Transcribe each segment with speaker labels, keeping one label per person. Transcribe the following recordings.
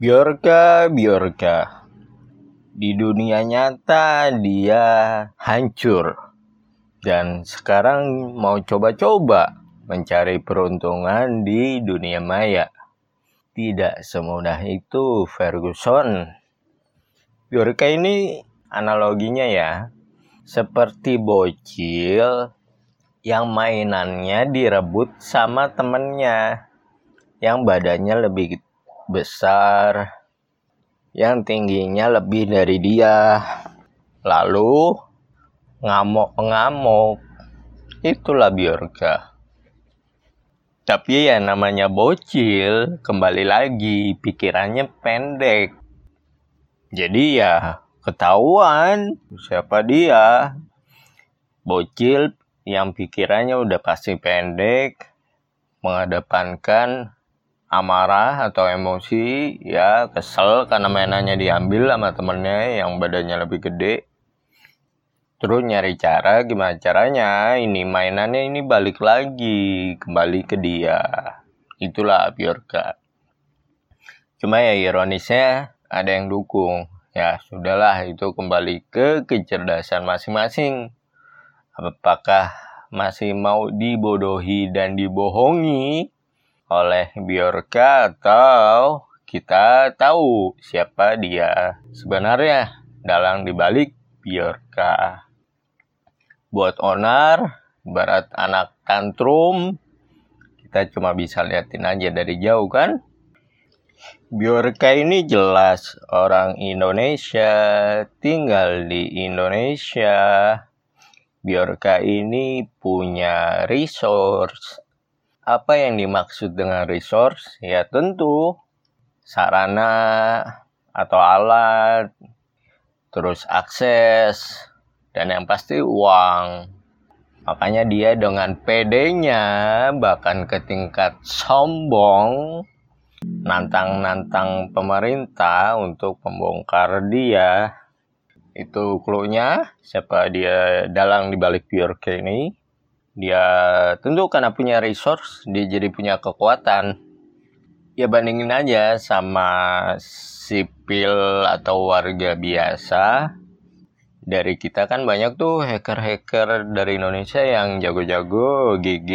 Speaker 1: Biorka, Biorka. Di dunia nyata dia hancur. Dan sekarang mau coba-coba mencari peruntungan di dunia maya. Tidak semudah itu Ferguson. Biorka ini analoginya ya. Seperti bocil yang mainannya direbut sama temennya yang badannya lebih besar, yang tingginya lebih dari dia. Lalu ngamuk-ngamuk. Itulah Biorka. Tapi ya namanya bocil, kembali lagi pikirannya pendek. Jadi ya ketahuan siapa dia. Bocil yang pikirannya udah pasti pendek, mengedepankan amarah atau emosi ya kesel karena mainannya diambil sama temennya yang badannya lebih gede. Terus nyari cara gimana caranya ini mainannya ini balik lagi kembali ke dia. Itulah Bjorka. Cuma ya ironisnya ada yang dukung. Ya sudahlah itu kembali ke kecerdasan masing-masing. Apakah masih mau dibodohi dan dibohongi oleh Bjorka atau kita tahu siapa dia sebenarnya dalang dibalik Bjorka. Buat onar, barat anak tantrum, kita cuma bisa liatin aja dari jauh kan. Bjorka ini jelas orang Indonesia, tinggal di Indonesia. Bjorka ini punya resource, apa yang dimaksud dengan resource? Ya tentu sarana atau alat, terus akses, dan yang pasti uang. Makanya dia dengan PD-nya bahkan ke tingkat sombong nantang-nantang pemerintah untuk membongkar dia. Itu clue-nya siapa dia dalang di balik Bjork ini dia tentu karena punya resource dia jadi punya kekuatan. Ya bandingin aja sama sipil atau warga biasa. Dari kita kan banyak tuh hacker-hacker dari Indonesia yang jago-jago GG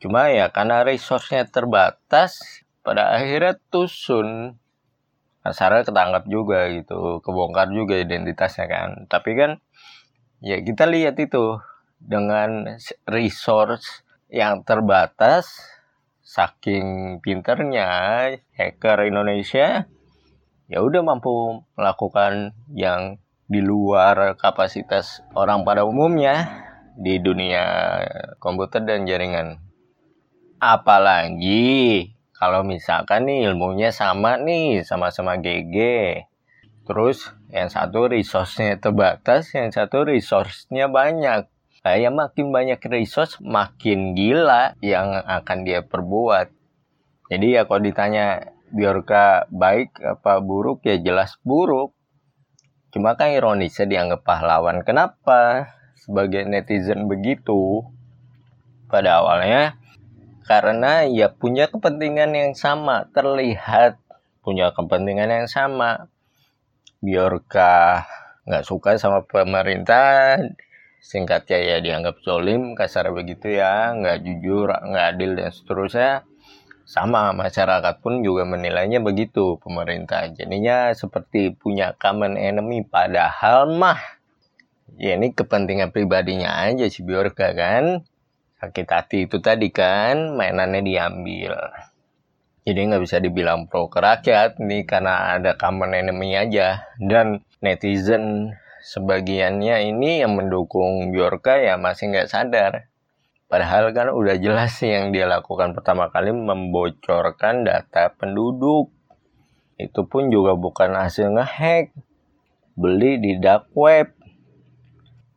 Speaker 1: cuma ya karena resource-nya terbatas pada akhirnya tusun. Kasarnya ketangkap juga gitu kebongkar juga identitasnya kan. Tapi kan ya kita lihat itu dengan resource yang terbatas saking pinternya hacker Indonesia ya udah mampu melakukan yang di luar kapasitas orang pada umumnya di dunia komputer dan jaringan. Apalagi kalau misalkan nih ilmunya sama nih, sama-sama GG. Terus yang satu resource-nya terbatas, yang satu resource-nya banyak. Nah, makin banyak resource, makin gila yang akan dia perbuat. Jadi ya kalau ditanya Biorka baik apa buruk ya jelas buruk. Cuma kan ironisnya dianggap pahlawan. Kenapa? Sebagai netizen begitu. Pada awalnya karena ya punya kepentingan yang sama, terlihat punya kepentingan yang sama. Biorka nggak suka sama pemerintah, singkatnya ya dianggap zolim kasar begitu ya nggak jujur nggak adil dan seterusnya. Sama masyarakat pun juga menilainya begitu pemerintah. Jadinya seperti punya common enemy padahal mah ya ini kepentingan pribadinya aja si Biorka kan? Sakit hati itu tadi kan? Mainannya diambil. Jadi nggak bisa dibilang pro ke rakyat nih karena ada common enemy aja. Dan netizen sebagiannya ini yang mendukung Bjorka ya masih nggak sadar. Padahal kan udah jelas sih yang dia lakukan pertama kali membocorkan data penduduk. Itu pun juga bukan hasil ngehack. Beli di dark web.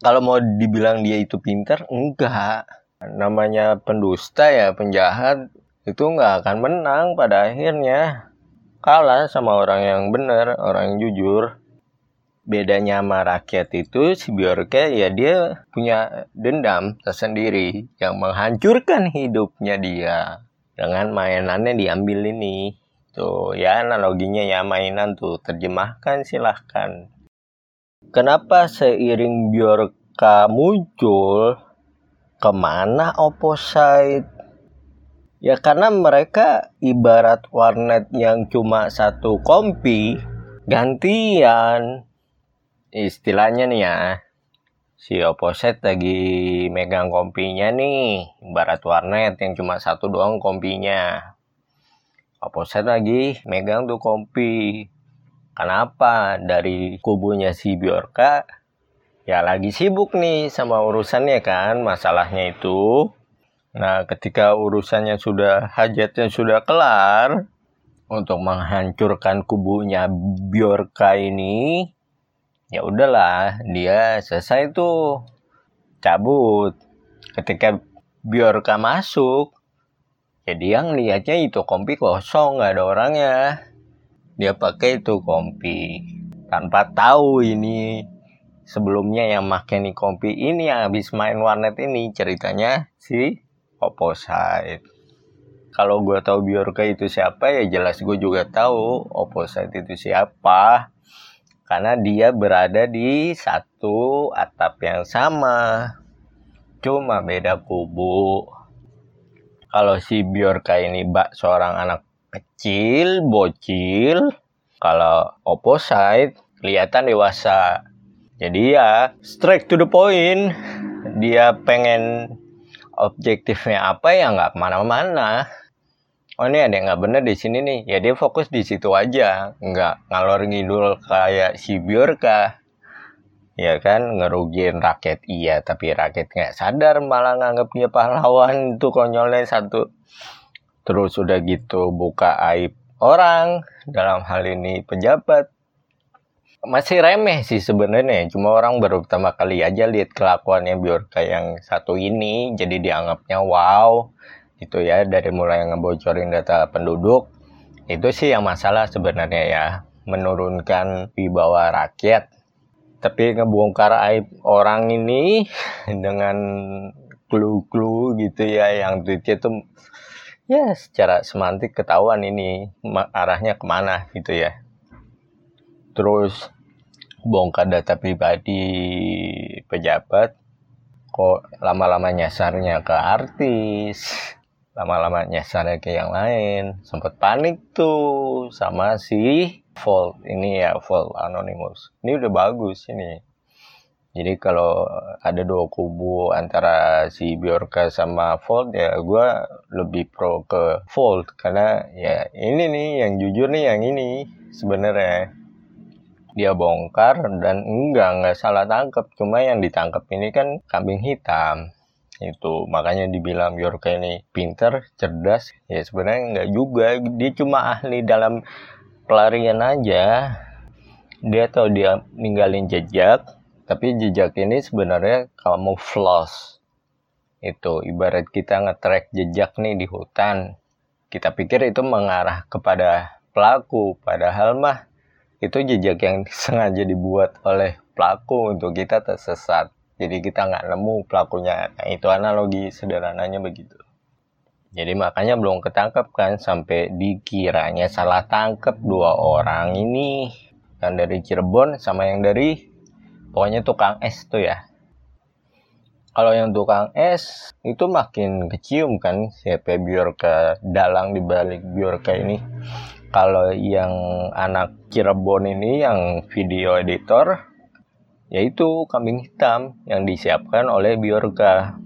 Speaker 1: Kalau mau dibilang dia itu pintar, enggak. Namanya pendusta ya, penjahat, itu nggak akan menang pada akhirnya. Kalah sama orang yang benar, orang yang jujur bedanya sama rakyat itu si Bjorke ya dia punya dendam tersendiri yang menghancurkan hidupnya dia dengan mainannya diambil ini Tuh ya analoginya ya mainan tuh terjemahkan silahkan. Kenapa seiring Bjorka muncul ke mana opposite? Ya karena mereka ibarat warnet yang cuma satu kompi gantian istilahnya nih ya si opposite lagi megang kompinya nih ibarat warnet yang cuma satu doang kompinya. Opposite lagi megang tuh kompi. Kenapa? Dari kubunya si Bjorka ya lagi sibuk nih sama urusannya kan masalahnya itu. Nah ketika urusannya sudah hajatnya sudah kelar untuk menghancurkan kubunya Bjorka ini ya udahlah dia selesai tuh. Cabut. Ketika Bjorka masuk ya dia ngeliatnya itu kompi kosong nggak ada orangnya. Dia pakai itu kompi. Tanpa tahu ini sebelumnya yang make nih kompi ini yang habis main warnet ini ceritanya si opposite kalau gue tahu Bjorka itu siapa ya jelas gue juga tahu opposite itu siapa karena dia berada di satu atap yang sama. Cuma beda kubu. Kalau si Bjorka ini bak seorang anak kecil bocil kalau opposite kelihatan dewasa. Jadi ya straight to the point. Dia pengen objektifnya apa ya nggak ke mana-mana oh ini ada yang nggak bener di sini nih. Ya dia fokus di situ aja. Nggak ngalor ngidul kayak si Biorka ya kan ngerugiin rakyat. Iya tapi rakyat nggak sadar malah nganggap dia pahlawan. Itu konyolnya satu. Terus udah gitu buka aib orang. Dalam hal ini pejabat. Masih remeh sih sebenarnya. Cuma orang baru pertama kali aja lihat kelakuannya Biorka yang satu ini. Jadi dianggapnya wow itu ya dari mulai ngebocorin data penduduk itu sih yang masalah sebenarnya ya menurunkan wibawa rakyat. Tapi ngebongkar aib orang ini dengan clue-clue gitu ya yang tweetnya tuh ya secara semantik ketahuan ini arahnya ke mana gitu ya. Terus bongkar data pribadi pejabat kok lama-lama nyasarnya ke artis lama-lama nyasar ke yang lain. Sempat panik tuh sama si Volt. Ini ya Volt Anonymous. Ini udah bagus ini. Jadi kalau ada dua kubu antara si Bjorka sama Volt ya gue lebih pro ke Volt. Karena ya ini nih yang jujur nih yang ini sebenarnya. Dia bongkar dan enggak enggak salah tangkap cuma yang ditangkap ini kan kambing hitam itu makanya dibilang Bjorka ini pinter cerdas. Ya sebenarnya nggak juga. Dia cuma ahli dalam pelarian aja. Dia tahu dia ninggalin jejak tapi jejak ini sebenarnya kamu floss itu ibarat kita ngetrack jejak nih di hutan. Kita pikir itu mengarah kepada pelaku padahal mah itu jejak yang sengaja dibuat oleh pelaku untuk kita tersesat jadi kita nggak nemu pelakunya. Nah itu analogi sederhananya begitu. Jadi makanya belum ketangkep kan sampai dikiranya salah tangkep dua orang ini. Yang dari Cirebon sama yang dari pokoknya tukang es tuh ya. Kalau yang tukang es itu makin kecium kan siapa Biorka dalang dibalik Biorka ini. Kalau yang anak Cirebon ini yang video editor yaitu kambing hitam yang disiapkan oleh Biorka.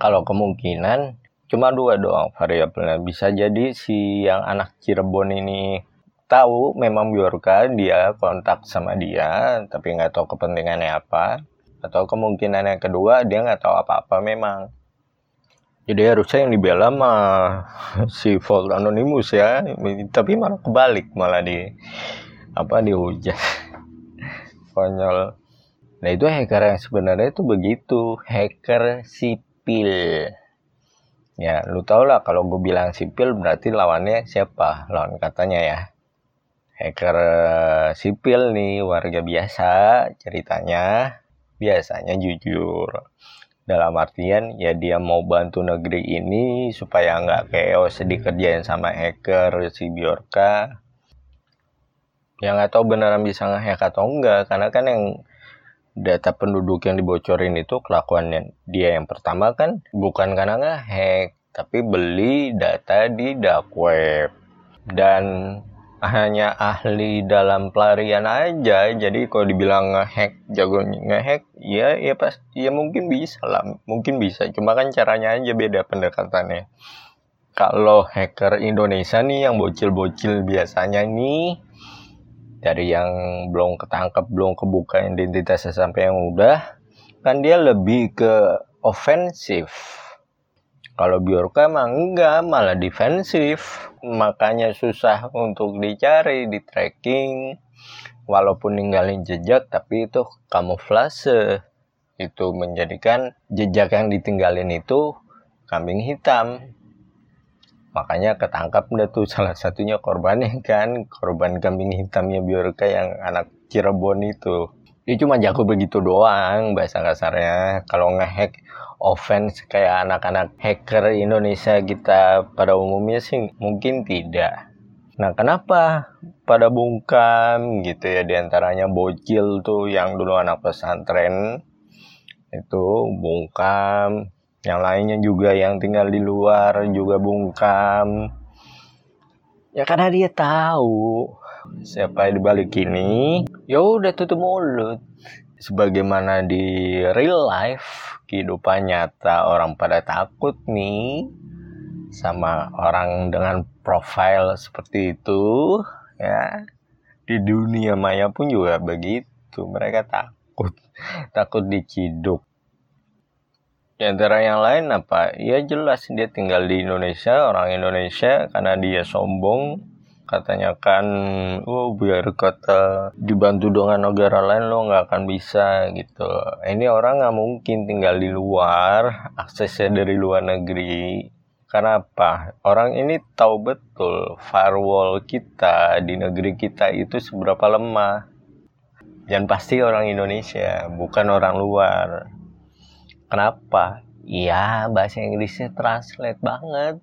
Speaker 1: Kalau kemungkinan cuma dua doang variabelnya. Bisa jadi si yang anak Cirebon ini tahu memang Biorka dia kontak sama dia tapi nggak tahu kepentingannya apa. Atau kemungkinan yang kedua dia nggak tahu apa-apa memang. Jadi harusnya yang dibela mah si Volt Anonymous ya. Tapi malah kebalik malah di apa dihujat. Konyol Nah itu hacker yang sebenarnya itu begitu, hacker sipil. Ya, lu tau lah kalau gue bilang sipil berarti lawannya siapa? Lawan katanya ya. Hacker eh, sipil nih, warga biasa ceritanya, biasanya jujur. dalam artian ya dia mau bantu negeri ini supaya nggak chaos dikerjain sama hacker si Biorka yang nggak tahu beneran bisa ngehack atau enggak karena kan yang data penduduk yang dibocorin itu kelakuannya dia yang pertama kan bukan karena ngehack tapi beli data di dark web. Dan hanya ahli dalam pelarian aja jadi kalau dibilang ngehack jago ngehack ya ya pas ya mungkin bisa lah mungkin bisa. Cuma kan caranya aja beda pendekatannya. Kalau hacker Indonesia nih yang bocil-bocil biasanya nih dari yang belum ketangkep belum kebuka identitasnya sampai yang udah kan dia lebih ke ofensif kalau Bjorka emang enggak, malah defensif. Makanya susah untuk dicari, di tracking. Walaupun ninggalin jejak, tapi itu kamuflase. Itu menjadikan jejak yang ditinggalin itu kambing hitam. Makanya ketangkap deh tuh salah satunya korbannya kan. Korban kambing hitamnya Bjorka yang anak Cirebon itu. Dia cuma jago begitu doang bahasa kasarnya. Kalau ngehack offense kayak anak-anak hacker Indonesia kita pada umumnya sih mungkin tidak. Nah kenapa pada bungkam gitu ya di antaranya bocil tuh yang dulu anak pesantren itu bungkam yang lainnya juga yang tinggal di luar juga bungkam. Ya karena dia tahu siapa yang dibalik ini ya udah tutup mulut. Sebagaimana di real life kehidupan nyata orang pada takut nih sama orang dengan profil seperti itu ya. Di dunia maya pun juga begitu mereka takut. Takut diciduk di antara yang lain apa? Ya jelas dia tinggal di Indonesia orang Indonesia karena dia sombong. Katanya kan oh biar kata dibantu dengan negara lain lo nggak akan bisa gitu. Ini orang nggak mungkin tinggal di luar aksesnya dari luar negeri. Karena apa? Orang ini tahu betul firewall kita di negeri kita itu seberapa lemah. Dan pasti orang Indonesia bukan orang luar kenapa Iya, bahasa Inggrisnya translate banget.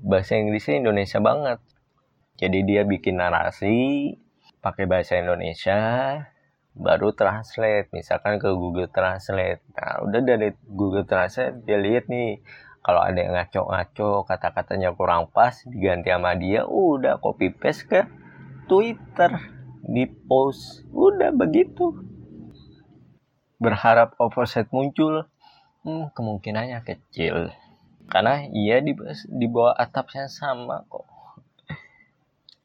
Speaker 1: Bahasa Inggrisnya Indonesia banget. Jadi dia bikin narasi pakai bahasa Indonesia, baru translate misalkan ke Google Translate. Nah, udah dari Google Translate dia lihat nih kalau ada yang ngaco-ngaco kata-katanya kurang pas diganti sama dia, udah copy paste ke Twitter di post. Udah begitu. Berharap offset muncul, hmm, kemungkinannya kecil. Karena ia di, di bawah atapnya sama kok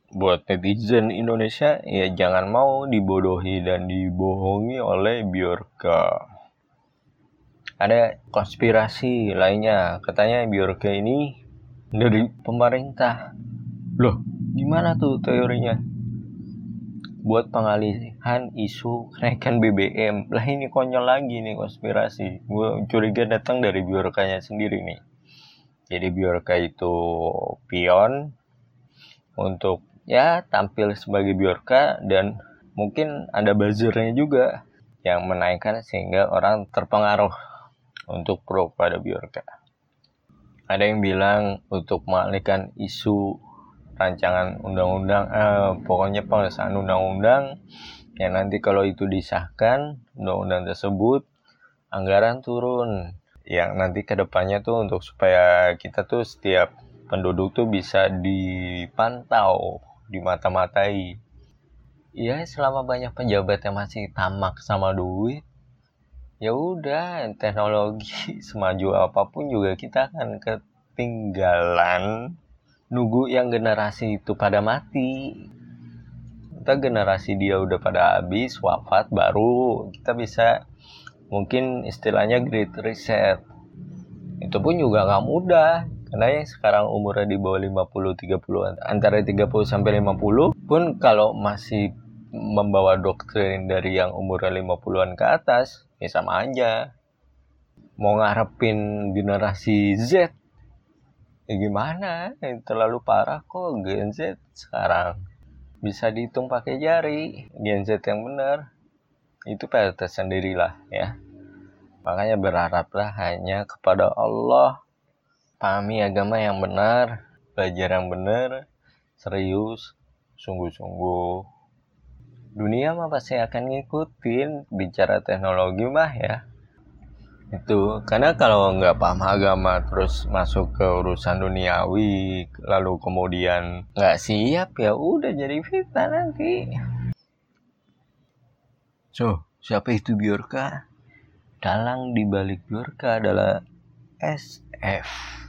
Speaker 1: buat netizen Indonesia ya jangan mau dibodohi dan dibohongi oleh Bjorka. Ada konspirasi lainnya, katanya Bjorka ini dari pemerintah. Loh, gimana tuh teorinya? Buat pengalihan isu kenaikan BBM. Lah ini konyol lagi nih konspirasi. Gue curiga datang dari Bjorkanya sendiri nih. Jadi Bjorka itu pion untuk ya tampil sebagai Bjorka dan mungkin ada buzzernya juga yang menaikkan sehingga orang terpengaruh untuk pro pada Bjorka. Ada yang bilang untuk mengalihkan isu rancangan undang-undang, eh, pokoknya pengesahan undang-undang yang nanti kalau itu disahkan undang-undang tersebut anggaran turun. Yang nanti ke depannya tuh untuk supaya kita tuh setiap penduduk tuh bisa dipantau di dimata-matai. Ya selama banyak pejabat yang masih tamak sama duit ya udah teknologi semaju apa pun juga kita akan ketinggalan nunggu yang generasi itu pada mati. Kita generasi dia udah pada habis wafat baru kita bisa mungkin istilahnya great reset. Itu pun juga nggak mudah karena yang sekarang umurnya di bawah 50 30 antara 30 sampai 50 pun kalau masih membawa doktrin dari yang umurnya 50-an ke atas ya sama aja. Mau ngarepin generasi Z ya gimana terlalu parah kok Gen Z sekarang bisa dihitung pakai jari Gen Z yang benar itu PR tersendiri lah ya Makanya berharaplah hanya kepada Allah. Pahami agama yang benar, belajar yang benar, serius, sungguh-sungguh. Dunia mah pasti akan ngikutin bicara teknologi mah ya. Itu karena kalau nggak paham agama terus masuk ke urusan duniawi, lalu kemudian nggak siap ya udah jadi fitnah nanti. So, siapa itu Biorka? Dalang di balik Biorka adalah SF.